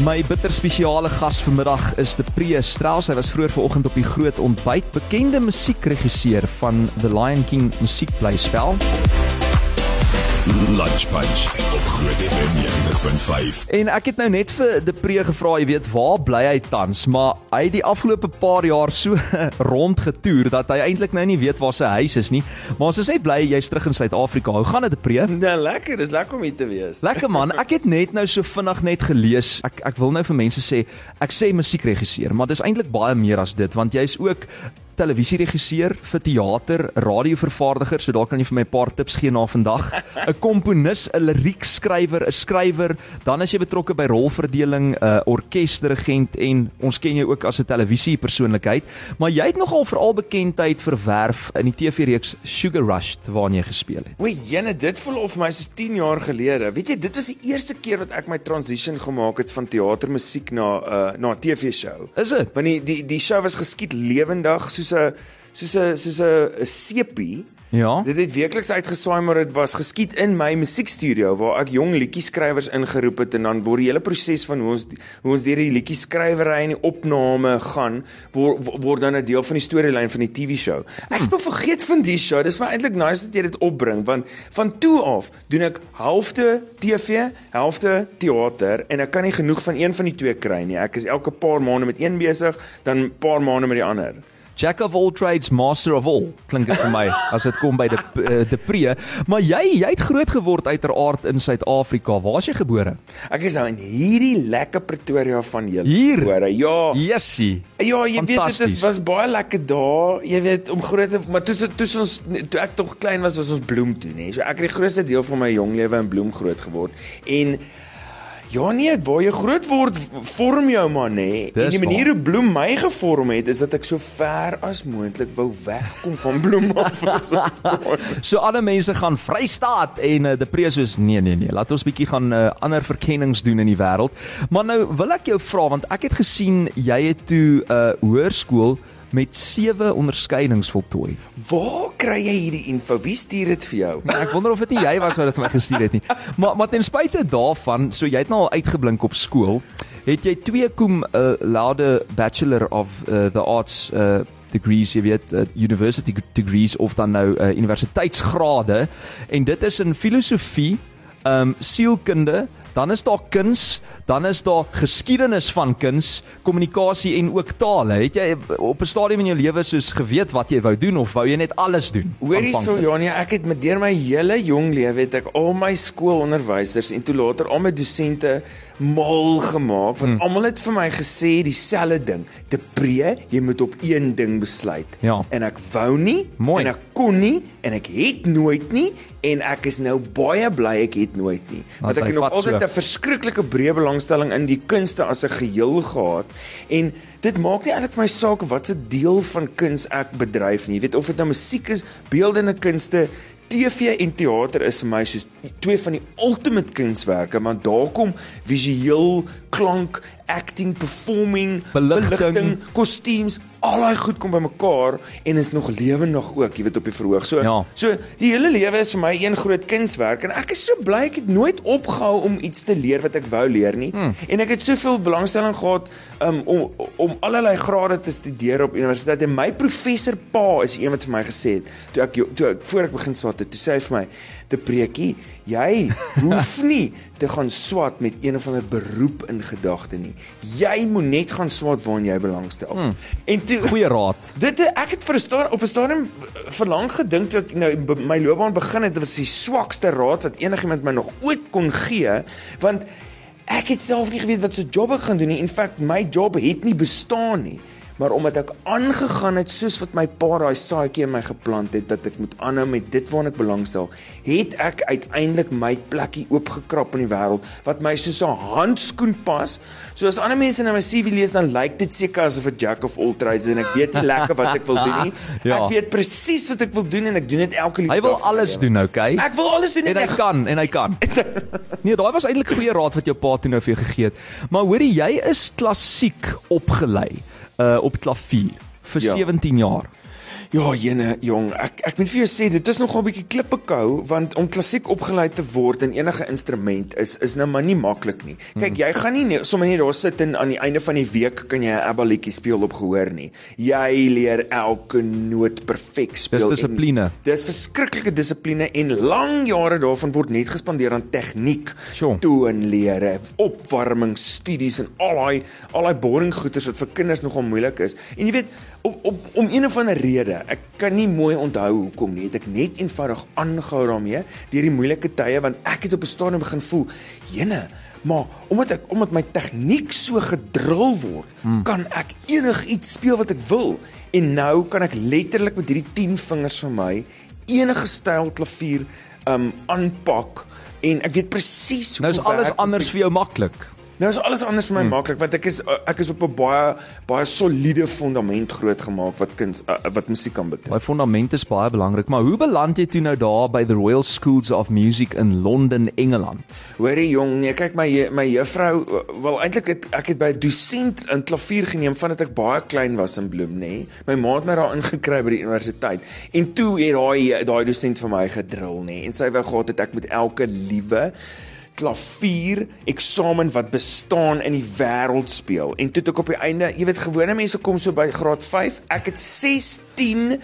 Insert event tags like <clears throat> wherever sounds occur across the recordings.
My bitter spesiale gas vanmiddag is De Pre Strauss. Hy was vroeër vanoggend op die groot ontbyt, bekende musiekregisseur van The Lion King musiekblyspel. Lunch Punch op Groot FM 90.5. En ek het nou net vir De Pre gevra, jy weet, waar bly hy tans? Maar hy het die afgelope paar jaar so <laughs> rond getoer dat hy eintlik nou nie weet waar sy huis is nie. Maar ons is net bly jy's terug in Suid-Afrika. Hoe gaan dit, De Pre? Nee, lekker, dis lekker om hier te wees. Lekker man, <laughs> ek het net nou so vinnig net gelees. Ek ek wil nou vir mense sê, ek sê musiekregisseur, maar dis eintlik baie meer as dit want jy's ook televisieregisseur vir teater, radiovervaardiger, so daar kan jy vir my 'n paar tips gee na vandag. <laughs> 'n Komponis, 'n liriekskrywer, 'n skrywer, dan is jy betrokke by rolverdeling, 'n orkesdirigent en ons ken jou ook as 'n televisiepersoonlikheid, maar jy het nogal veral bekendheid verwerf in die TV-reeks Sugar Rush waarin jy gespeel het. O, jene, dit voel of my soos 10 jaar gelede. Weet jy, dit was die eerste keer wat ek my transition gemaak het van teatermusiek na 'n uh, na 'n TV-show. Is dit? Want die die die show was geskied lewendig soos 'n soos 'n soos 'n sepie. Ja. Dit het werkliks uitgesaai maar dit was geskied in my musiekstudio waar ek jong liedjieskrywers ingeroep het en dan word die hele proses van hoe ons hoe ons deur die liedjieskrywery en die opname gaan word word dan 'n deel van die storielyn van die TV-show. Ek het al vergeet van die show. Dis vir eintlik nice dat jy dit opbring want van toe af doen ek halfte TV, helfte teater en ek kan nie genoeg van een van die twee kry nie. Ek is elke paar maande met een besig, dan paar maande met die ander. Jack of all trades, master of all. Klink dit vir my as dit kom by die uh, die pre. Maar jy jy het groot geword uiteraard in Suid-Afrika. Waar is jy gebore? Ek is nou in hierdie lekker Pretoria van julle. Hier? Hore. Ja. Jessie. Ja, jy weet dit is was baie lekker daar. Jy weet om groot te maar toe toe ons toe ek tog klein was was ons bloem toe, nê. So ek het die grootste deel van my jong lewe in bloem groot geword. En Ja nee, waar jy groot word vorm jou man nê. En die manier hoe bloem my gevorm het is dat ek so ver as moontlik wou wegkom van bloem af. <laughs> So alle mense gaan Vrystaat en uh, die pre soos nee nee nee, laat ons bietjie gaan uh, ander verkennings doen in die wêreld. Maar nou wil ek jou vra want ek het gesien jy het toe 'n uh, hoërskool met sewe onderskeidings voltooi. Waar kry jy hierdie info? Wie stuur dit vir jou? Nou, ek wonder of dit nie jy was wat dit vir my gestuur het nie. Maar maar ten spyte daarvan, so jy het nou al uitgeblink op skool, het jy twee cum uh, laude bachelor of uh, the arts uh, degrees, jy weet, uh, university degrees of dan nou uh, universiteitsgrade en dit is in filosofie, ehm um, sielkunde, dan is daar kuns, dan is daar geskiedenis van kuns, kommunikasie en ook tale. Het jy op 'n stadium in jou lewe soos geweet wat jy wou doen of wou jy net alles doen? Hoorie so? Janie, ek het met deur my hele jong lewe het ek al my skoolonderwysers en toe later al my dosente mal gemaak want Hmm. almal het vir my gesê dieselfde ding. De pre, jy moet op een ding besluit. Ja. En ek wou nie Mooi. en ek kon nie en ek het nooit nie en ek is nou baie bly ek het nooit nie. Want ek het nog altyd so. 'n verskriklike breë belangstelling in die kunste as 'n geheel gehad en dit maak nie eintlik vir my saak wat se deel van kuns ek bedryf nie. Jy weet of dit nou musiek is, beeldende kunste, TV en teater is vir my soos twee van die ultimate kunswerke want daar kom visueel, klank, acting, performing, Beligting. kostuums, al daai goed kom bymekaar en is nog lewendig ook, jy weet op die verhoog. So Ja. so die hele lewe is vir my een groot kunswerk en ek is so bly ek het nooit opgehou om iets te leer wat ek wou leer nie. Hmm. En ek het soveel belangstelling gehad um, om om allerlei grade te studeer op universiteit en my professor pa is een wat vir my gesê het toe ek toe ek voor ek begin swat het, toe sê hy vir my te preekie, jy hoef <laughs> nie te gaan swat met een of ander beroep in gedagte nie. Jy moet net gaan swat waarin jy belangstel. Hmm. En toe Goeie raad. Dit ek het vir 'n stadium op 'n stadium verlang gedink toe ek nou my loopbaan begin het, dit was die swakste raad wat enigiemand my nog ooit kon gee, want ek het self nie geweet wat se job ek gaan doen nie. In feite my job het nie bestaan nie. Maar omdat ek aangegaan het soos wat my pa daai saadjie in my geplant het dat ek moet aanhou met dit waarna ek belangstel, het ek uiteindelik my plekkie oopgekrap in die wêreld wat my soos 'n handskoen pas. So as ander mense na my CV lees dan lyk dit seker asof 'n jack of all trades en ek weet nie lekker wat ek wil doen nie. <laughs> Ja. Ek weet presies wat ek wil doen en ek doen dit elke liewe Hy wil alles doen, okay? Ek wil alles doen en hy ek- kan en hy kan. <laughs> Nee, daai was eintlik goeie raad wat jou pa toe nou vir jou gegee het. Maar hoorie, jy is klassiek opgelei uh op klavier vir Ja. 17 jaar. Ja, jene jong, ek ek moet vir jou sê dit is nogal 'n bietjie klippe kou want om klassiek opgeleid te word in enige instrument is is nou maar nie maklik nie. Kyk, jy gaan nie net sommer net daar sit en aan die einde van die week kan jy 'n ABBA liedjie speel op gehoor nie. Jy leer elke noot perfek speel. Dis dissipline. Dis verskriklike dissipline en lang jare daarvan word net gespandeer aan tegniek, Sjoe. toonlere, opwarming, studies en al daai al daai boring goeters wat vir kinders nogal moeilik is. En jy weet, op, op om een of ander rede, ek kan nie mooi onthou hoekom nie, het ek net eenvoudig aangehou daarmee deur die moeilike tye want ek het op 'n stadium begin voel, jene, maar omdat ek omdat my tegniek so gedrul word, hmm. kan ek enigiets speel wat ek wil. En nou kan ek letterlik met hierdie 10 vingers van my enige styl klavier um aanpak en ek weet presies hoe Nou is alles anders musiek. vir jou maklik. Nou is alles anders vir my hmm. maklik want ek is ek is op 'n baie baie soliede fundament grootgemaak wat kuns uh, wat musiek kan betref. Daai fondament is baie belangrik, maar hoe beland jy toe nou daar by the Royal Schools of Music in Londen, Engeland? Hoorie jong, nee, kyk my my juffrou wel eintlik het ek het by 'n dosent in klavier geneem vandat ek baie klein was in Bloem, nê. Nee. My ma het my daar ingekry by die universiteit. En toe het daai daai dosent vir my gedrill, nê. Nee. En sy wou gehad het ek met elke liewe klavier eksamen wat bestaan in die wêreld speel. En toe het ek op die einde, jy weet gewone mense kom so by graad 5. Ek het 16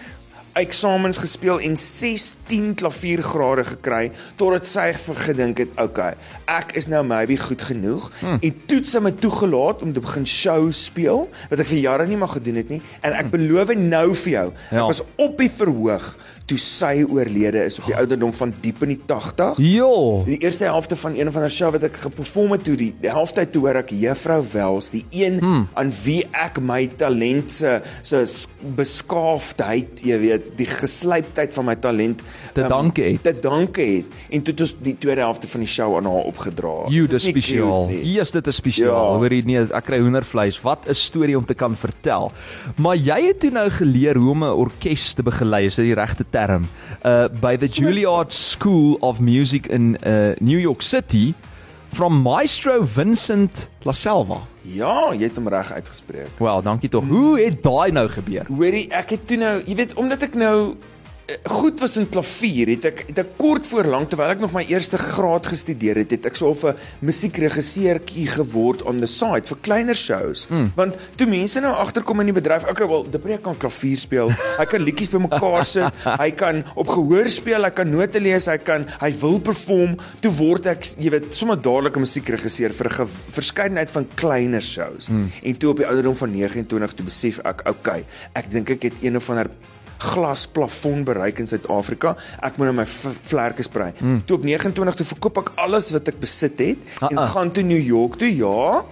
eksamens gespeel en 16 klaviergrade gekry totdat sy gedink het, okay, ek is nou maybe goed genoeg hmm. en toe het sy my toegelaat om te begin show speel wat ek vir jare nie mag gedoen het nie en ek beloof nou vir jou, Ja. ek was op die verhoog toe sy oorlede is op die ouderdom van diep in die 80. Jo. Die eerste helfte van een van haar show wat ek geperform het toe die, die helfte toe hoor ek Juffrou Wels, die een hmm. aan wie ek my talent se se beskaafdheid, jy weet, die geslyptheid van my talent Te danke het. Te danke het. En toe het ons die tweede helfte van die show aan haar opgedra. Is dis spesiaal. Yes, dit is spesiaal. Ja. Hoor jy nee, ek kry hoendervleis. Wat 'n storie om te kan vertel. Maar jy het toe nou geleer hoe om 'n orkes te begelei, is dit die regte term? Uh by the Juilliard School of Music in uh New York City from Maestro Vincent La Selva. Ja, jy het hom reg uitgespreek. Wel, dankie tog. Hoe het daai nou gebeur? Hoorie, ek het toe nou, jy weet, omdat ek nou goed was in klavier, het ek het ek kort voor lank terwyl ek nog my eerste graad gestudeer het, het ek so 'n musiekregisseurtjie geword on the side vir kleiner shows. Mm. Want toe mense nou agterkom in die bedryf, okay, wel, Depree kan klavier speel, hy kan liedjies bymekaar sit, hy kan op gehoor speel, hy kan note lees, hy kan hy wil perform, toe word ek, jy weet, sommer dadelik 'n musiekregisseur vir 'n verskeidenheid van kleiner shows. Mm. En toe op die ouderdom van 29 toe besef ek, okay, ek dink ek het een of ander glasplafon bereik in Suid-Afrika. Ek moet nou my vlerke sprei. Mm. Toe op 29 toe verkoop ek alles wat ek besit het Ah, en ah. gaan toe New York toe, ja.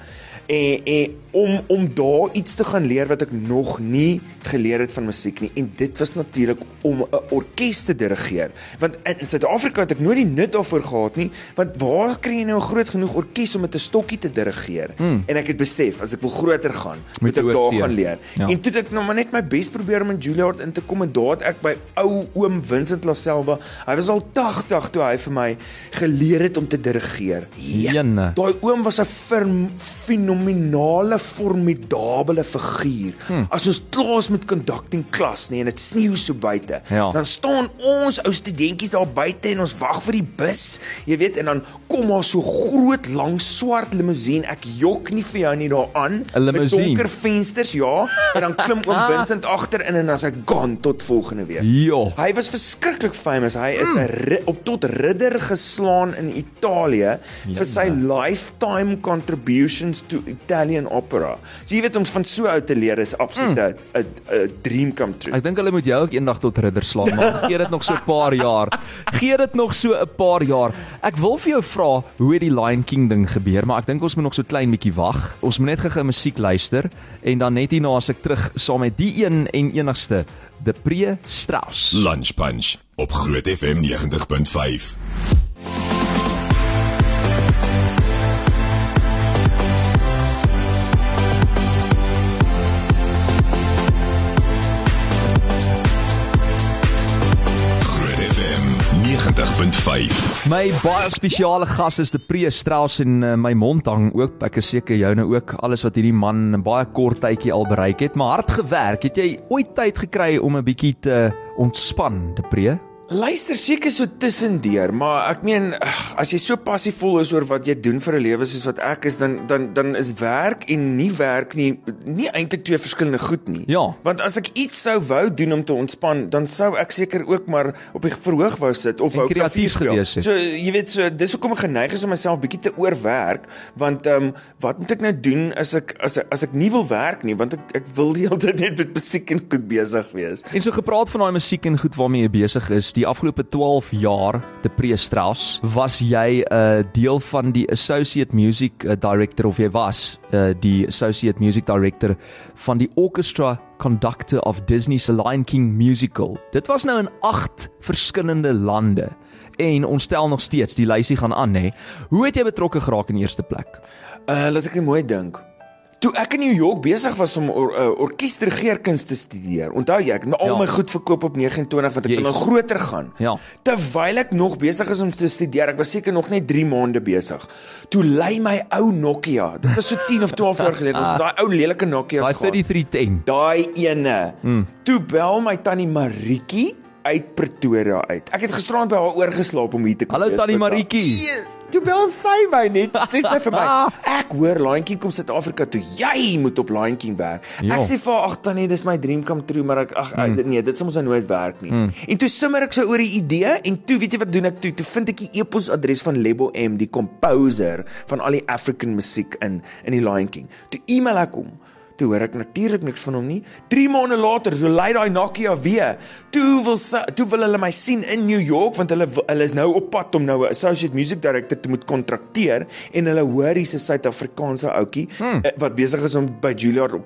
En en om om daar iets te gaan leer wat ek nog nie geleer het van musiek nie. En dit was natuurlik om 'n orkes te dirigeer. Want in Suid-Afrika het ek nooit die nut daarvoor gehad nie. Want waar kry jy nou 'n groot genoeg orkes om met 'n stokkie te dirigeer? Hmm. en ek het besef as ek wil groter gaan Moet moet ek daar gaan leer. Ja. en toe het ek nog maar net my bes probeer om in Juilliard in te kom. En daar het ek by ou oom Vincent Laselva hy was al 80 toe hy vir my geleer het om te dirigeer. Jene. Daai oom was 'n firm- fenominale formidabele figuur. Hmm. As ons klaar is met conducting klas, nê, en dit sneeu so buite, Ja. dan staan ons ou studentjies daar buite en ons wag vir die bus. Jy weet, en dan kom daar so groot lang swart limousine. Ek jok nie vir jou nie daaraan. Met donker vensters, ja, en dan klim oom <laughs> Vincent agter in en dan is hy gone tot volgende week. Ja. Hy was verskriklik famous. Hy is 'n ri- op tot ridder geslaan in Italië vir sy lifetime contributions to Italian opera. So jy weet om van so oud te leer is absoluut 'n 'n 'n dream come true. Ek dink hulle moet jou ook eendag tot ridder slaan, maar <laughs> gee dit nog so 'n paar jaar. Gee dit nog so 'n paar jaar. Ek wil vir jou vra hoe het die Lion King ding gebeur, maar ek dink ons moet nog so klein bietjie wag. Ons moet net gou-gou musiek luister en dan net hierna as ek terug saam met die een en enigste De Pre Strauss. Lunch Punch op Groot FM 90.5. Groot FM 90.5. My baie spesiale gas is die Pre Strauss en uh, my mond hang ook. Ek is seker joune ook alles wat hierdie man in baie kort tydjie al bereik het, maar hard gewerk. Het jy ooit tyd gekry om 'n bietjie te ontspan, die Pre? Luister seker so tussendeur, maar ek meen as jy so passievol is oor wat jy doen vir 'n lewe soos wat ek is, dan dan dan is werk en nie werk nie nie eintlik twee verskillende goed nie. Ja. Want as ek iets sou wou doen om te ontspan, dan sou ek seker ook maar op die verhoog wou sit of wou kreatief gewees het. So jy weet so dis hoekom ek geneig is om myself bietjie te oorwerk, want ehm um, wat moet ek nou doen as ek as ek as ek nie wil werk nie, want ek ek wil die hele tyd net met musiek en goed besig wees. En so gepraat van daai musiek en goed waarmee jy besig is, die afgelope 12 jaar, die Pre Strauss, was jy 'n uh, deel van die Associate Music uh, Director of jy was uh, die Associate Music Director van die Orchestra Conductor of Disney se Lion King musical. Dit was nou in 8 verskillende lande. En ons stel nog steeds die lysie gaan aan nê. Hoe het jy betrokke geraak in eerste plek? Uh laat ek net mooi dink. Toe ek in New York besig was om or, uh, orkestergeerkuns te studeer. Onthou jy, ek het al Ja. my goed verkoop op 29 want ek wil nou groter gaan. Ja. Terwyl ek nog besig is om te studeer, ek was seker nog net 3 maande besig. Toe lei my ou Nokia. Dit was so <laughs> 10 of 12 jaar gelede. Ons daai ou lelike Nokia's Daai gehad. 3310. Daai ene. Mm. Toe bel my tannie Maritjie uit Pretoria uit. Ek het gisterand by haar oorgeslaap om hier te kom. Hallo, tannie vandag. Maritjie. Yes. Toe bel sy my net. Sê sy vir my, <laughs> ek hoor King kom Suid-Afrika toe. Jy moet op King werk. Ja. Ek sê vir haar, ag tannie, dis my dream come true, maar ek ag mm. nee, dit sal mos nou nooit werk nie. Mm. En toe simmer ek so oor die idee en toe weet jy wat doen ek toe? Toe vind ek die e-posadres van Lebo M, die composer van al die African musiek in in die Lion King. Toe e-mail ek hom. Toe hoor ek natuurlik niks van hom nie. 3 maande later, so lei daai Nokia weer. Toe wil sy, toe wil hulle my sien in New York want hulle hulle is nou op pad om nou 'n associate music director te moet kontrakteer en hulle hoor hier's 'n Suid-Afrikaanse ouetjie hmm. wat besig is om by Juilliard op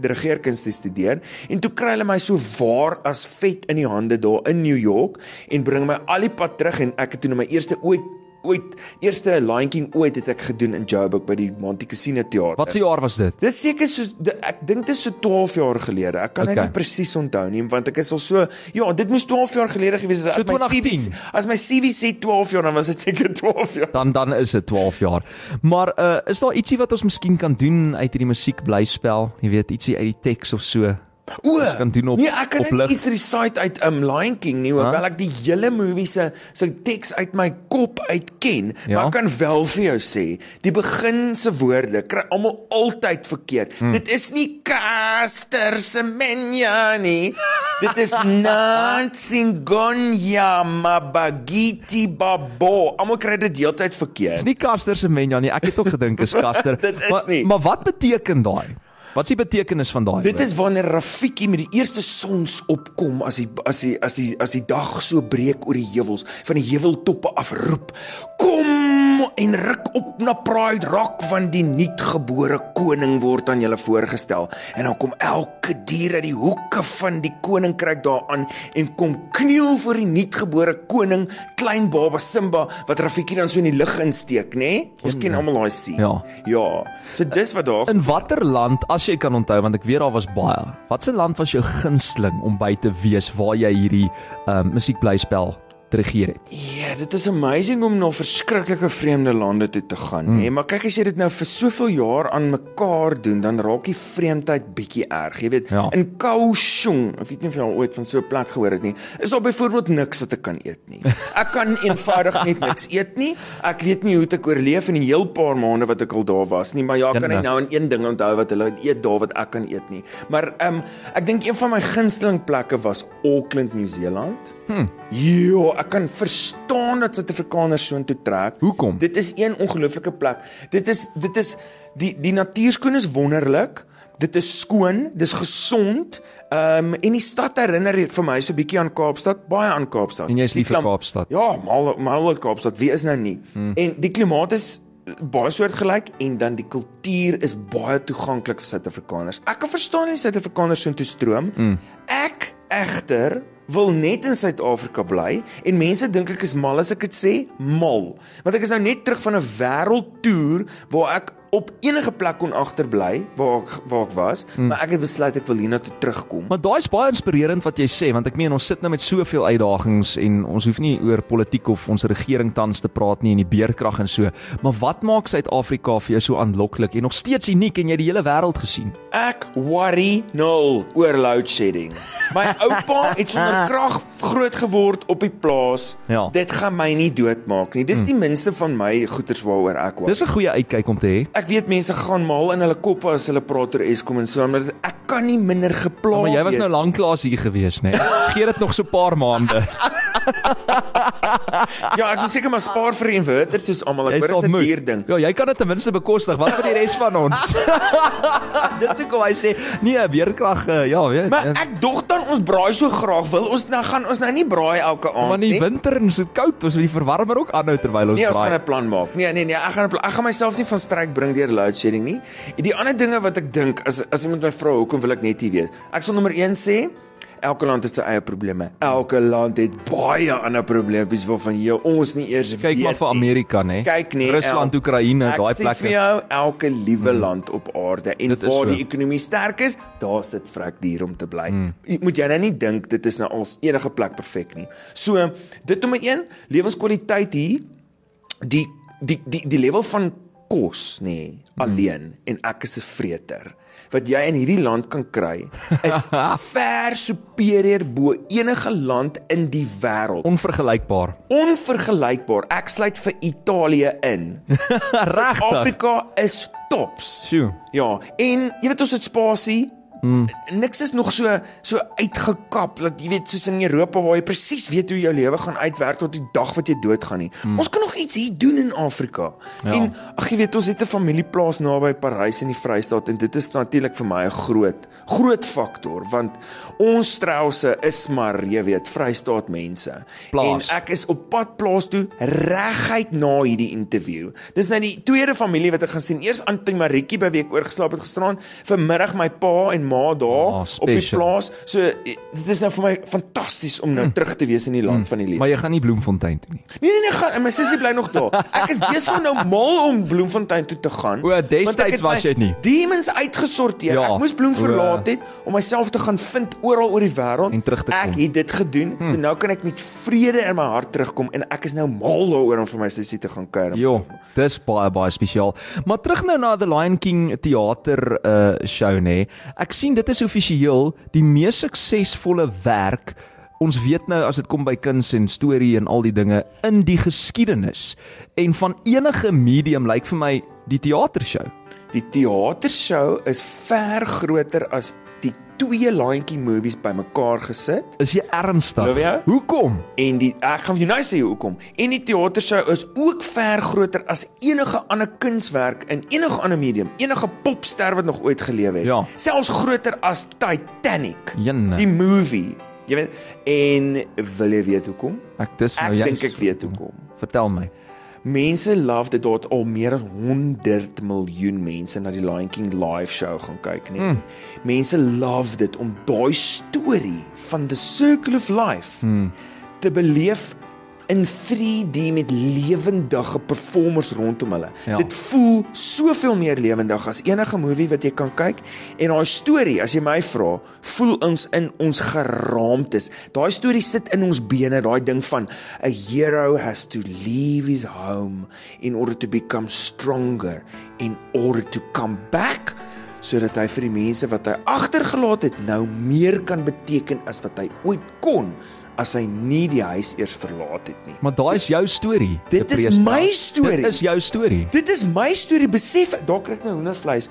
dirigeerkuns te studeer en toe kry hulle my so waar as vet in die hande daar in New York en bring my al die pad terug en ek het toe nou my eerste ooit ooit eerste Lion King ooit het ek gedoen in Joburg by die Montecasino teater. Wat se jaar was dit? Dis seker so ek dink dit is so 12 jaar gelede. Ek kan dit Okay. nie presies onthou nie want ek is al so ja, dit moes 12 jaar gelede gewees het. So As my CV 2010. as my CV sê 12 jaar dan was dit seker 12 jaar. dan dan is dit 12 jaar. Maar uh is daar ietsie wat ons miskien kan doen uit hierdie musiek blyspel? Jy weet, ietsie uit die teks of so. O, Ons kan doen op- nee, ek kan net iets recite uit um Lion King nie, hoewel Huh? ek die hele movie se se teks uit my kop uit ken, Ja. maar ek kan wel vir jou sê, die begin se woorde kry almal altyd verkeerd. Hmm. Dit is nie Caster Semenya nie. Dit is Nansingonya Mabagiti Babo. Almal kry dit deeltyd verkeerd. Dis nie Caster se menja nie. Ek het ook gedink is Caster. <laughs> Dit is maar, nie. Maar wat beteken daai? Wat is die betekenis van daai? Dit is wanneer Rafiki met die eerste sons opkom as die as die as die as die dag so breek oor die heuwels van die heuweltoppe afroep. Kom en ruk op na Pride Rock want die nuutgebore koning word aan julle voorgestel. En dan kom elke dier uit die hoeke van die koninkryk daaraan en kom kniel voor die nuutgebore koning, klein baba Simba wat Rafiki dan so in die lug insteek, nê? Nee? Ons ken almal daai sien. Ja. Ja. So dis wat daar In watter land, as jy kan onthou, want ek weet daar was baie. Watse land was jou gunsteling om by te wees waar jy hierdie um, musiekblyspel regeer het? Ja, dit is amazing om na verskriklike vreemde lande toe te gaan, mm. nê? Maar kyk as jy dit nou vir soveel jaar aan mekaar doen, dan raak die vreemdheid bietjie erg. Jy weet, Ja. in Kaohsiung, ek weet nie of jy al ooit van so 'n plek gehoor het nie, is daar byvoorbeeld niks wat ek kan eet nie. <laughs> Ek kan eenvoudig net niks eet nie. Ek weet nie hoe ek oorleef in die heel paar maande wat ek al daar was nie, maar ja, kan ek nou aan een ding onthou wat hulle eet daar wat ek kan eet nie. Maar ehm um, ek dink een van my gunsteling plekke was Auckland, Nieu-Seeland. Hm. Ja, ek kan verstaan dat Suid-Afrikaners so intoe trek. Hoekom? Dit is een ongelooflike plek. Dit is dit is die die natuurskoon is wonderlik. Dit is skoon, dis gesond. Ehm um, en die stad herinner vir my so 'n bietjie aan Kaapstad, baie aan Kaapstad. En jy is lief vir Kaapstad. Ja, mal mal Kaapstad. Wie is nou nie? Hmm. En die klimaat is baie soortgelyk en dan die kultuur is baie toeganklik vir Suid-Afrikaners. Ek kan verstaan nie Suid-Afrikaners so intoe stroom. Hmm. Ek egter wil net in Suid-Afrika bly en mense dink ek is mal as ek dit sê, mal. Want ek is nou net terug van 'n wêreldtoer waar ek op enige plek kon agterbly waar ek waar ek was, mm. maar ek het besluit ek wil hiernatoe terugkom. Maar daai is baie inspirerend wat jy sê want ek meen ons sit nou met soveel uitdagings en ons hoef nie oor politiek of ons regering tans te praat nie en die beerdkrag en so. Maar wat maak Suid-Afrika vir jou so aanloklik en nog steeds uniek en jy die hele wêreld gesien? Ek worry nul oor load shedding. My oupa <laughs> het sonder krag groot geword op die plaas. Ja. Dit gaan my nie doodmaak nie. Dis die minste van my goeters waaroor ek worry. Dis 'n goeie uitkyk om te hê. Ek weet mense gaan mal in hulle koppe as hulle praat oor Eskom en so, maar ek kan nie minder gepla Maar jy was wees. nou lanklaas hier gewees, né? Nee? Gee dit nog so 'n paar maande. <laughs> <laughs> Ja, ek moet seker maar spaar vir die inverter soos almal. Ek hoor dit is 'n duur ding. Ja, jy kan dit ten minste bekostig. Wat vir die res van ons? <laughs> Dis hoekom hy sê, nee, weerkrag, uh, ja, weet. Maar eh, ek dog dan ons braai so graag wil ons nou gaan ons nou nie braai elke aand maar in die nie. winter en dit koud, ons wil die verwarmer ook aanhou terwyl ons Nee, ons gaan braai. 'n plan maak. Nee, nee, nee, ek gaan 'n. Ek gaan myself nie van stryk bring deur load shedding nie. Die ander dinge wat ek dink as as iemand my vra hoekom wil ek net nie weet. Ek sal nommer 1 sê Elke land het sy eie probleme. Elke land het baie ander probleempies waarvan jy ons nie eers Kyk maar weet vir nie. Amerika, né? Kyk nie. Rusland, El- Oekraïne, Ek daai sê vir plekke. jou, elke liewe mm. land op aarde en Dit waar so. die ekonomie sterk is, daar sit vrek duur om te bly. Mm. Moet jy nou nie dink dit is nou als enige plek perfek nie. So, dit nommer 1, lewenskwaliteit hier die die die die level van kos nê nee, alleen en ek is 'n vreter wat jy in hierdie land kan kry is <laughs> ver superieur bo enige land in die wêreld. Onvergelykbaar. Onvergelykbaar. Ek sluit vir Italië in. <laughs> Regtig. Afrika is tops. Sjoe. Ja, en jy weet ons het spasie. Mm. Niks is nog so so uitgekap dat jy weet soos in Europa waar jy presies weet hoe jou lewe gaan uitwerk tot die dag wat jy doodgaan nie. Mm. Ons kan nog iets hier doen in Afrika. Ja. En ag jy weet ons het 'n familieplaas naby Parys in die Vrystaat en dit is natuurlik vir my 'n groot groot faktor want ons Strause is maar jy weet Vrystaat mense. Plaas. En ek is op pad plaas toe reguit na hierdie interview. Dis nou die tweede familie wat ek gaan sien. Eers Antie Maritjie by wie ek oorgeslaap het gisteraan, vanmiddag my pa en ma daar Ah, oh, op die plaas. So eh, dit is nou vir my fantasties om nou mm. terug te wees in die land mm. van die lewe. Maar jy gaan nie Bloemfontein toe nie. Nee nee nee, gaan, my sussie bly nog daar. Ek is <laughs> besig nou mal om Bloemfontein toe te gaan. O, destyds was jy nie. Demons uitgesorteer. Ja. Ek moes Bloem verlaat het om myself te gaan vind oral oor die wêreld. En terug te kom. Ek het dit gedoen. Hm. En nou kan ek met vrede in my hart terugkom en ek is nou mal daaroor om vir my sussie te gaan kuier. Jo, dis baie baie spesiaal. Maar terug nou na The Lion King teater uh show nê. Ek sien dit is offisieel die mees suksesvolle werk Ons weet nou as dit kom by kuns en storie en al die dinge in die geskiedenis en van enige medium lyk vir my die teatershow. Die teatershow is ver groter as die twee Lion-King movies bymekaar gesit. Is jy ernstig? Jy? Hoekom? En die ek gaan vir jou nou sê hoekom. En die teatershow is ook ver groter as enige ander kunswerk in enige ander medium, enige popster wat nog ooit geleef het. Ja. Selfs groter as Titanic. Jenne. Die movie. Jy weet en wil jy weet hoekom? Ek dis nou Ek jy. dink ek weet hoekom. Vertel my. Mense love dit dat al meer as 100 miljoen mense na die Lion King live show gaan kyk nie. Mm. Mense love dit om daai storie van the circle of life mm. te beleef in 3D met lewendige performers rondom hulle. Ja. Dit voel soveel meer lewendig as enige movie wat jy kan kyk en daai storie, as jy my vra, voel ons in ons geraamtes. Daai storie sit in ons bene, daai ding van a hero has to leave his home in order to become stronger in order to come back sodat hy vir die mense wat hy agtergelaat het nou meer kan beteken as wat hy ooit kon as hy nie die huis eers verlaat het nie. Maar daai is jou storie. Dit is my storie. Dit is jou storie. Dit is my storie. Besef, daar kry ek nou hoendervleis.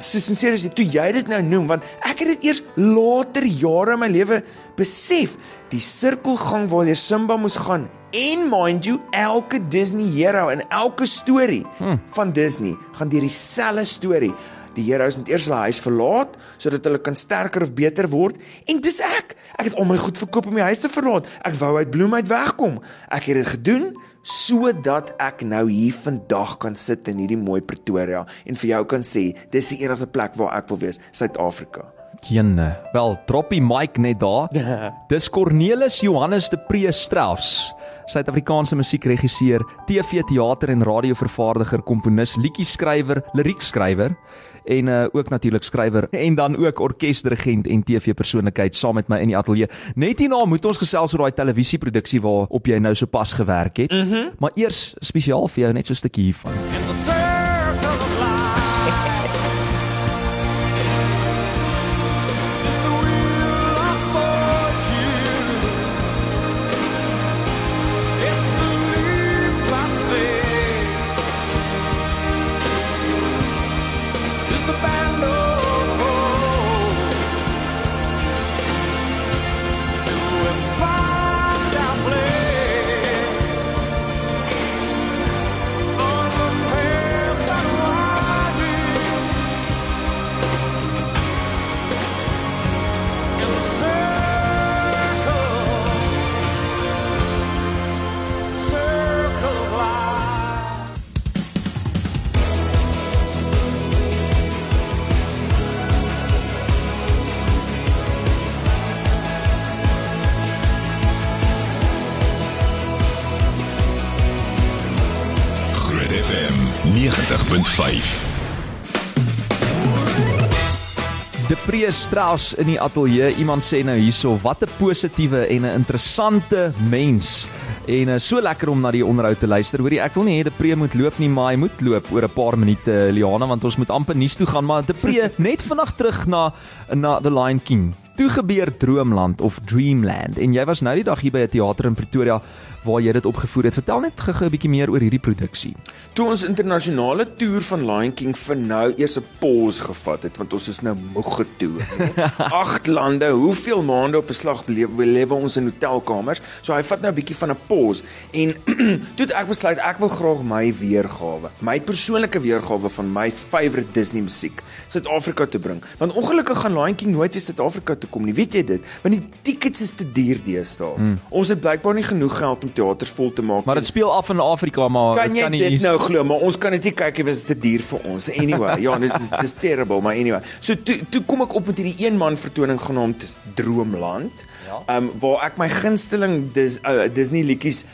So sinseer is dit toe jy dit nou noem want ek het dit eers later jare in my lewe besef. Die sirkelgang waardeur Simba moes gaan en mind you elke Disney hero en elke storie hmm. van Disney gaan deur dieselfde storie. Die heroes moet eers hulle huis verlaat sodat hulle kan sterker of beter word en dis ek. Ek het al my goed verkoop om my huis te verlaat. Ek wou uit Bloem uit wegkom. Ek het dit gedoen sodat ek nou hier vandag kan sit in hierdie mooi Pretoria en vir jou kan sê dis die enigste plek waar ek wil wees, Suid-Afrika. Jenne. Wel, drop die mic net daar. <laughs> Dis Cornelis Johannes de Pre Strauss Suid-Afrikaanse musiekregisseur, TV, teater en radiovervaardiger, komponis, liedjieskrywer, liriekskrywer en uh, ook natuurlik skrywer en dan ook orkesdirigent en TV-persoonlikheid saam met my in die ateljee. Net hierna moet ons gesels oor daai televisieproduksie waarop jy nou sopas gewerk het. Mm -hmm. Maar eers spesiaal vir jou net so 'n stukkie hiervan. Depree Strauss in die ateljee. Iemand sê nou hierso, wat 'n positiewe en 'n interessante mens. En uh, so lekker om na die onderhoud te luister. Hoorie, ek wil nie hê Depree moet loop nie, maar hy moet loop oor 'n paar minute, Liana, want ons moet amper nuus toe gaan, maar Depree <laughs> net vandag terug na na The Lion King. Toe gebeur Droomland of Dreamland en jy was nou die dag hier by 'n teater in Pretoria waar jy dit opgevoer het. Vertel net gou-gou 'n bietjie meer oor hierdie produksie. Toe ons internasionale toer van Lion King vir nou eers 'n pause gevat het want ons is nou moeg getoer. <laughs> nee. Agt lande, hoeveel maande op 'n slag lewe ons in hotelkamers. So hy vat nou 'n bietjie van 'n pause en <clears throat> toe ek besluit ek wil graag my weergawe, my persoonlike weergawe van my favourite Disney musiek Suid-Afrika toe bring. Want ongelukkig gaan Lion King nooit weer Suid-Afrika toe kom nie. Weet jy dit? Want die tickets is te duur deesdae. Hmm. Ons het blykbaar nie genoeg geld om teaters vol te maak Maar nie. dit speel af in Afrika, maar Kan dit jy kan nie dit nou glo, maar ons kan dit nie kyk nie, want dit is te duur vir ons. Anyway, ja, dit is dis terrible, maar anyway. So toe toe kom ek op met hierdie een man vertoning genaamd Droomland. Ja. Um waar ek my gunsteling dis uh, Disney liedjies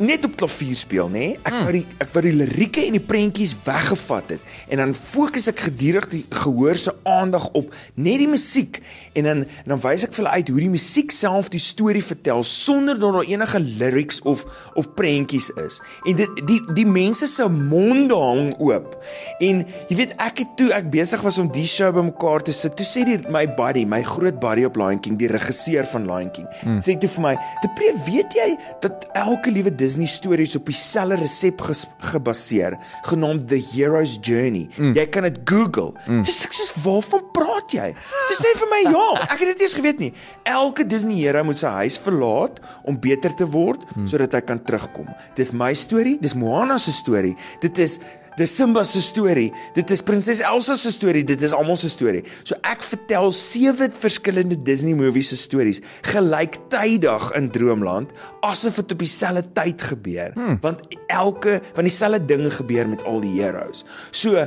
net op klavier speel, nê? Nee? Ek wou die ek wou die lirieke en die prentjies weggevat het en dan fokus ek gedurig die gehoor se aandag op net die musiek en dan dan wys ek vir hulle uit hoe die musiek self die storie vertel sonder dat daar enige lyrics of of prentjies is. En dit die die mense se monde hang oop. En jy weet ek het toe ek besig was om die show bymekaar te sit, toe sê die my buddy, my groot buddy op Lion King, die regisseur van Lion King, hmm. sê toe vir my, "Depree, weet jy dat elke liewe Disney storie is op dieselfde resep gebaseer, genaamd The Hero's Journey. Mm. Jy kan dit Google." Mm. Dis ek sê, "Waarvan praat jy?" Sy sê vir my, "Ja, ek het dit eers geweet nie. Elke Disney hero moet sy huis verlaat om beter te word mm. sodat hy kan terugkom. Dis my storie, dis Moana se storie. Dit is Dis Simba se storie. Dit is Prinses Elsa se storie. Dit is almal se storie. So ek vertel sewe verskillende Disney movies se stories gelyktydig in Droomland asof dit op dieselfde tyd gebeur. Hmm. Want elke want dieselfde ding gebeur met al die heroes. So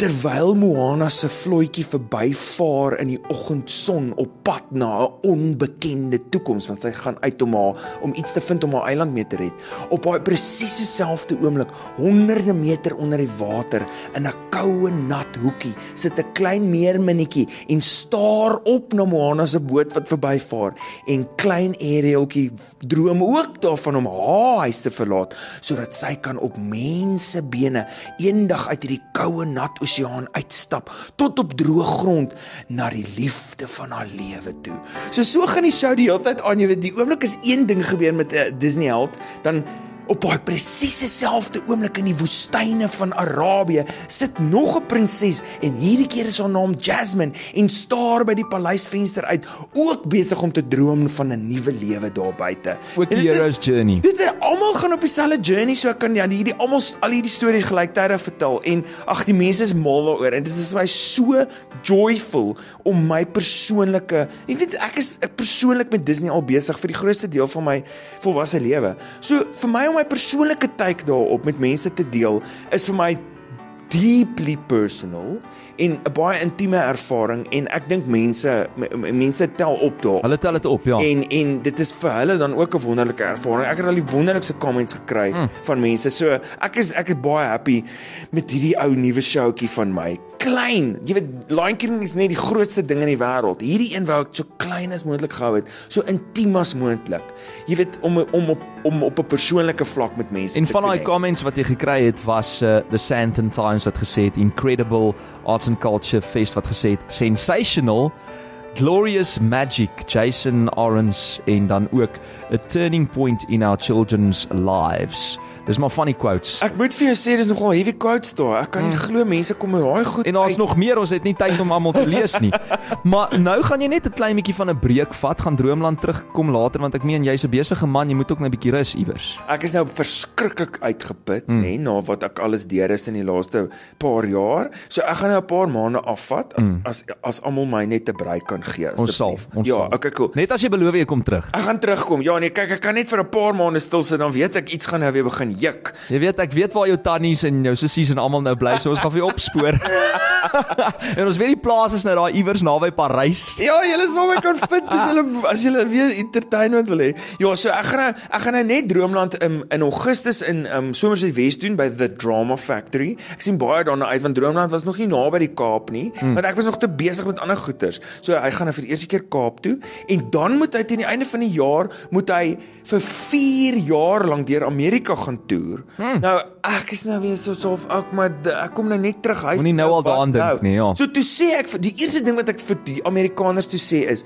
terwyl Moana se vlotjie verbyvaar in die oggendson op pad na 'n onbekende toekoms want sy gaan uit om haar om iets te vind om haar eiland mee te red. Op daai presiese selfde oomblik honderde meter onder die water in 'n koue nat hoekie sit 'n klein meerminnetjie en staar op na Moana se boot wat verbyvaar. En klein Arieltjie droom ook daarvan om haar huis te verlaat sodat sy kan op mensebene eendag uit hierdie koue nat oseaan uitstap tot op droë grond na die liefde van haar lewe toe. So so gaan die show die hele tyd aan, jy weet, die oomblik is een ding gebeur met 'n uh, Disney held, dan op daai presiese selfde oomblik in die woestyne van Arabië sit nog 'n prinses en hierdie keer is haar naam Jasmine en staar by die paleisvenster uit, ook besig om te droom van 'n nuwe lewe daar buite. Ook die hero's journey. Dit is almal gaan op dieselfde journey, so ek kan ja, hierdie almal al hierdie stories gelyktydig vertel en ag die mense is mal daaroor en dit is my so joyful om my persoonlike, jy weet ek is persoonlik met Disney al besig vir die grootste deel van my volwasse lewe. So vir my om my persoonlike take daarop met mense te deel is vir my deeply personal en 'n baie intieme ervaring en ek dink mense mense tel op daar. Hulle tel dit op, ja. En en dit is vir hulle dan ook 'n wonderlike ervaring. Ek het al die wonderlikste comments gekry mm. van mense. So ek is ek is baie happy met hierdie ou nuwe showtjie van my. Klein. Jy weet Lion King is net die grootste ding in die wêreld. Hierdie een wou ek so klein as moontlik gehou het, so intiem as moontlik. Jy weet om om op om op 'n persoonlike vlak met mense En te van daai comments wat jy gekry het was uh, the Sandton Times wat gesê het incredible arts and culture fest wat gesê het sensational glorious magic Jason Orange en dan ook a turning point in our children's lives. Dis maar funny quotes. Ek moet vir jou sê dis nogal heavy quotes daar. Ek kan nie glo mense kom met daai goed. En daar's nog meer, ons het nie tyd om almal te lees nie. <laughs> Maar nou gaan jy net 'n klein bietjie van 'n breek vat, gaan Droomland terugkom later want ek meen jy's 'n besige man, jy moet ook net 'n bietjie rus iewers. Ek is nou verskriklik uitgeput, mm. nê, na wat ek alles deur is in die laaste paar jaar. So ek gaan nou 'n paar maande afvat as mm. as as almal my net 'n break kan gee Ons sal, ons Ja, okay, cool. Net as jy beloof jy kom terug. Ek gaan terugkom. Ja, nee, kyk, ek kan net vir 'n paar maande stil sit dan weet ek iets gaan nou weer begin juk. Jy weet ek weet waar jou tannies en jou sissies en almal nou bly, so ons gaan vir jou opspoor. <laughs> en ons weet die plaas is nou daar iewers naby Parys. Ja, julle sal my kan vind as julle as julle weer entertainment wil hê. Ja, so ek gaan nou ek gaan nou net Droomland in in Augustus in um Somerset West doen by the Drama Factory. Ek sien baie daarna uit want Droomland was nog nie naby die Kaap nie, hmm. want ek was nog te besig met ander goeters. So hy gaan nou vir die eerste keer Kaap toe en dan moet hy teen die einde van die jaar moet hy vir 4 jaar lank deur Amerika gaan toer. Hmm. Nou ek is nou weer so of ek maar ek kom nou net terug huis. Moenie nou al daaraan dink nie, ja. So toe sê ek die eerste ding wat ek vir die Amerikaners toe sê is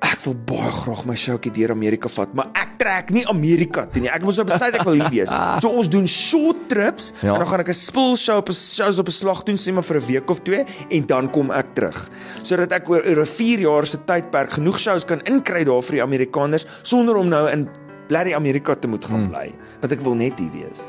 ek wil baie graag my showtjie deur Amerika vat, maar ek trek nie Amerika toe nie. Ek moet so besluit ek wil hier wees. <laughs> So ons doen short trips Ja. en dan gaan ek 'n spul show op 'n shows op 'n slag doen sê maar vir 'n week of twee en dan kom ek terug. Sodat ek oor 'n 4 jaar se tydperk genoeg shows kan inkry daar vir die Amerikaners sonder om nou in blerrie Amerika te moet gaan bly, want ek wil net hier wees.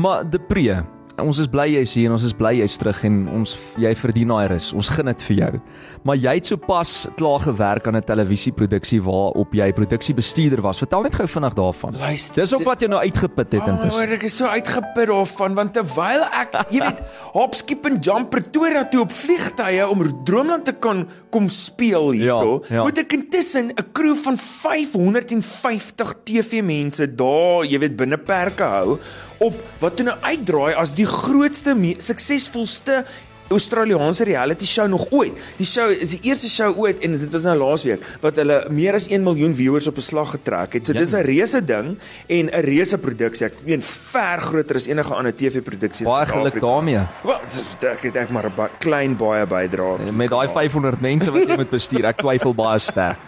Maar de Pre, ons is bly jy's hier en ons is bly jy's terug en ons jy verdien daai rus. Ons gun dit vir jou. Maar jy het sopas klaar gewerk aan 'n televisieproduksie waarop jy produksiebestuurder was. Vertel net gou vinnig daarvan. Luister, Dis ook wat jou nou uitgeput het Oh, intussen. maar ek is so uitgeput daarvan want terwyl ek, jy weet, <laughs> hop skip en jump Pretoria toe op vliegtye om Droomland te kan kom speel hierso, Ja, ja. moet ek intussen 'n crew van 550 TV-mense daar, jy weet, binne perke hou op wat toe nou uitdraai as die grootste, suksesvolste Australiese reality show nog ooit. Die show is die eerste show ooit en dit was nou laasweek wat hulle meer as 1 miljoen viewers op 'n slag getrek het. So Ja. dis 'n reuse ding en 'n reuse produksie. Ek meen ver groter as enige ander TV-produksie Baie geluk daarmee. Wel, dis ek ek maar 'n klein baie bydra. Met daai 500 mense wat jy <laughs> moet bestuur, ek twyfel baie sterk.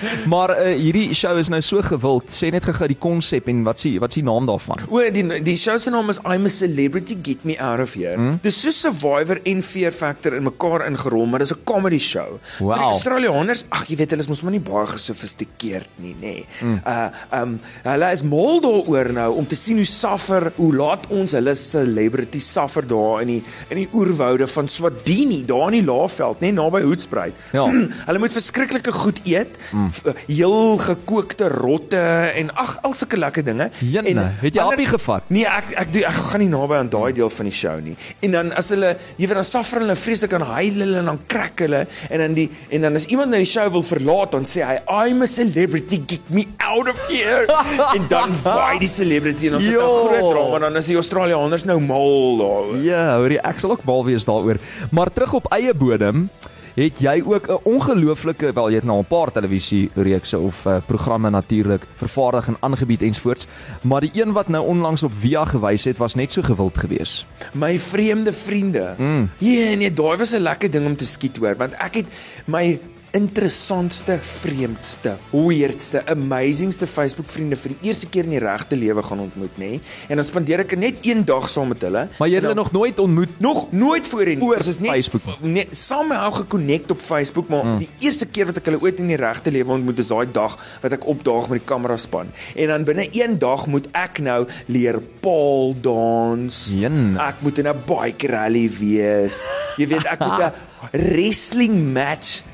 <laughs> Maar uh, hierdie show is nou so gewild. Sê net gou-gou die konsep en wat s'ie wat s'ie naam daarvan? O, die die show se naam is I'm a Celebrity Get Me Out of Here. Hmm? Dis so Survivor en Fear Factor in mekaar ingerol, maar dis 'n comedy show. Wow. Vir Australiërs, ag jy weet hulle is mos maar nie baie gesofistikeerd nie, nê. Nee. Hmm. Uh um hulle is mal daaroor nou om te sien hoe suffer, hoe laat ons hulle celebrity suffer daar in die in die oerwoude van Swadini, daar in die Laagveld, nê, naby Hoedspruit. Ja. <clears throat> hulle moet verskriklike goed eet, mm. heel gekookte rotte en ag al sulke lekker dinge. Jenne, En het jy appie gevat? Nee, ek ek doen ek gaan nie naby aan daai deel van die show nie. En dan as hulle, jy weet dan suffer hulle vreeslik aan huil hulle en dan krak hulle en dan die en dan as iemand nou die show wil verlaat dan sê hy I'm a celebrity get me out of here. <laughs> en dan vaai die celebrity en ons het 'n groot drama dan is die Australiërs nou mal daar. Ja, hoorie, ek sal ook mal wees daaroor. Maar terug op eie bodem, het jy ook 'n ongelooflike, wel jy het nou 'n paar televisie reekse of uh, programme natuurlik vervaardig en aangebied ensvoorts, maar die een wat nou onlangs op Via gewys het, was net so gewild geweest. My vreemde vriende. Mm. Ja, nee, daai was 'n lekker ding om te skiet hoor, want ek het my interessantste, vreemdste, weirdste, amazingste Facebook vriende vir die eerste keer in die regte lewe gaan ontmoet, nê? En dan spandeer ek net een dag saam met hulle. Maar jy het hulle nog nooit ontmoet nog nooit voorheen. Oor Ons is net Facebook. net saam met hou gekonnekt op Facebook, maar mm. die eerste keer wat ek hulle ooit in die regte lewe ontmoet is daai dag wat ek opdaag met die kamera span. En dan binne een dag moet ek nou leer paal dans. Jene. Ek moet in 'n bike rally wees. Jy weet, ek moet <laughs> 'n wrestling match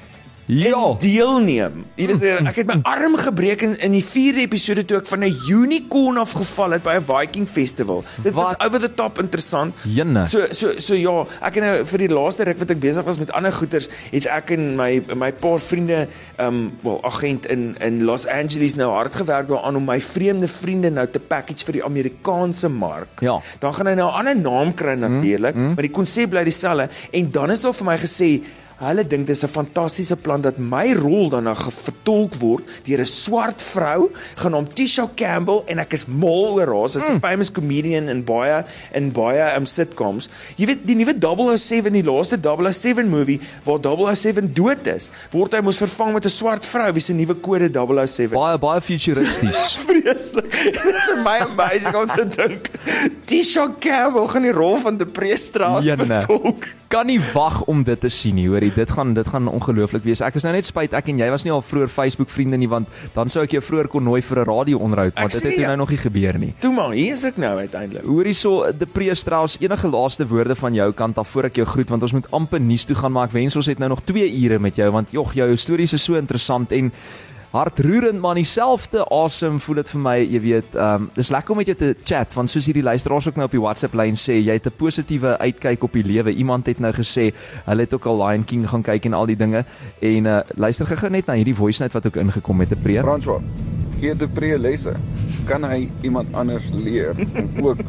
Ja. en deelneem. Jy weet eh, ek het my arm gebreek in in die 4de episode toe ek van 'n unicorn afgeval het by 'n Viking festival. Dit was Wat? over the top interessant. Jenne. So so so ja, ek het nou vir die laaste ruk wat ek besig was met ander goeters, het ek en my my paar vriende um wel agent in in Los Angeles nou hard gewerk daaraan om my vreemde vriende nou te package vir die Amerikaanse mark. Ja. Dan gaan hy nou 'n ander naam kry natuurlik, mm, mm. maar die konsep bly dieselfde en dan is daar vir my gesê Hulle dink dis 'n fantastiese plan dat my rol dan nou vertolk word deur 'n swart vrou genaamd Tisha Campbell en ek is mal oor haar. Sy's 'n famous comedian in baie in baie um, sitcoms. Jy weet die nuwe 007, die laaste 007 movie waar 007 dood is, word hy mos vervang met 'n swart vrou wie se nuwe kode 007 Baie baie futuristies. <laughs> vreeslik. Dit is my amazing om te dink. Tisha Campbell gaan die rol van Deprestraas Jenne. vertolk. Kan nie wag om dit te sien nie, hoorie. Dit gaan dit gaan ongelooflik wees. Ek is nou net spyt ek en jy was nie al vroeër Facebook vriende nie want dan sou ek jou vroeër kon nooi vir 'n radio-onderhoud, maar Ek dit het ja. nou nog nie gebeur nie. Toe maar, hier is ek nou uiteindelik. Hoorie so De Pre Strauss, enige laaste woorde van jou kant af voor ek jou groet want ons moet amper nuus toe gaan maar ek wens ons het nou nog 2 ure met jou want jog jou stories is so interessant en hartroerend maar dieselfde awesome voel dit vir my jy weet ehm um, dis lekker om met jou te chat want soos hierdie luisteraars ook nou op die WhatsApp lyn sê jy het 'n positiewe uitkyk op die lewe iemand het nou gesê hulle het ook al Lion King gaan kyk en al die dinge en uh, luister gou net na hierdie voice note wat ook ingekom het te preek François, gee te pre lesse. Kan hy iemand anders leer om ook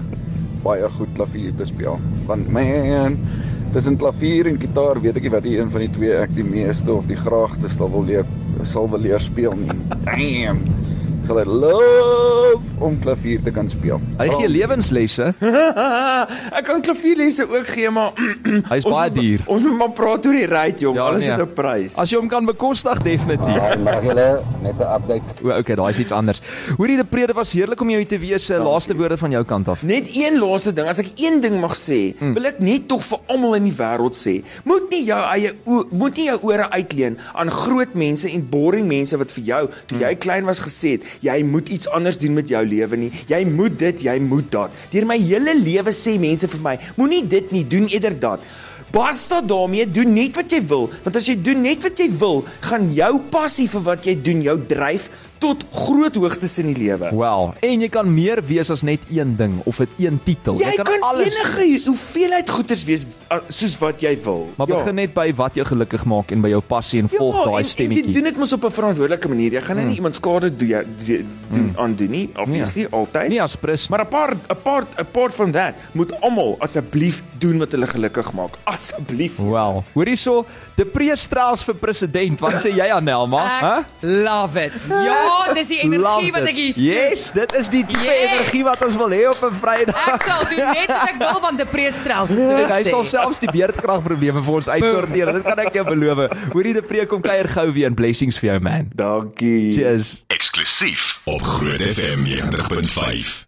baie goed klavier te speel? Want man, tussen klavier en gitaar weet ek nie wat die een van die twee ek die meeste of die graagste wil leer sal wil leer speel nie. <laughs> Damn. Sal hy love om klavier te kan speel. hy gee lewenslesse <laughs> ek kan klavierlesse ook gee, maar <clears throat> Hy's baie duur. <laughs> Ons moet maar praat oor die ride, jong. Ja, Alles nee. het 'n prys. as jy hom kan bekostig definitief Haai, maar julle net 'n update. O, okay, daai is iets anders. Hoorie, die prede was heerlik om jou hier te wees. Uh, laaste woorde van jou kant af. Net een laaste ding, as ek een ding mag sê, mm. wil ek net tog vir almal in die wêreld sê, moet nie jou eie moet nie jou ore uitleen aan groot mense en boring mense wat vir jou toe jy klein was gesê het, jy moet iets anders doen met jou lewe nie. Jy moet dit, jy moet dat. Deur my hele lewe sê mense vir my, moenie dit nie, doen eerder dat. Basta daarmee, doen net wat jy wil, want as jy doen net wat jy wil, gaan jou passie vir wat jy doen jou dryf tot groot hoogtes in die lewe. Wel, en jy kan meer wees as net een ding of 'n een titel. Jy kan, alles enige hoeveelheid goeders wees uh, soos wat jy wil. Maar begin net by wat jou gelukkig maak en by jou passie en ja, volg daai en Jy stemmetjie. doen dit mos op 'n verantwoordelike manier. Jy gaan mm. nie iemand skade doen jy doen mm. aan doen nie, obviously altyd. Nie as prins, Maar apart apart apart from that, moet almal asseblief doen wat hulle gelukkig maak. Asseblief. Wel, hoor hierso, De Preestraals vir president. Wat sê jy Anelma? Ek love it. Ja, dis die energie wat ek hier soek. Yes, dit is die tipe Yes. energie wat ons wil hê op 'n Vrydag. Ek sal doen net wat ek wil want die preestrel. En hy sal selfs die beerdkragprobleme vir ons uitsorteer. Dit kan ek jou beloof. Hoorie, die preek kom kuier gou weer en blessings vir jou man. Dankie. Cheers. Eksklusief op Groot FM 90.5.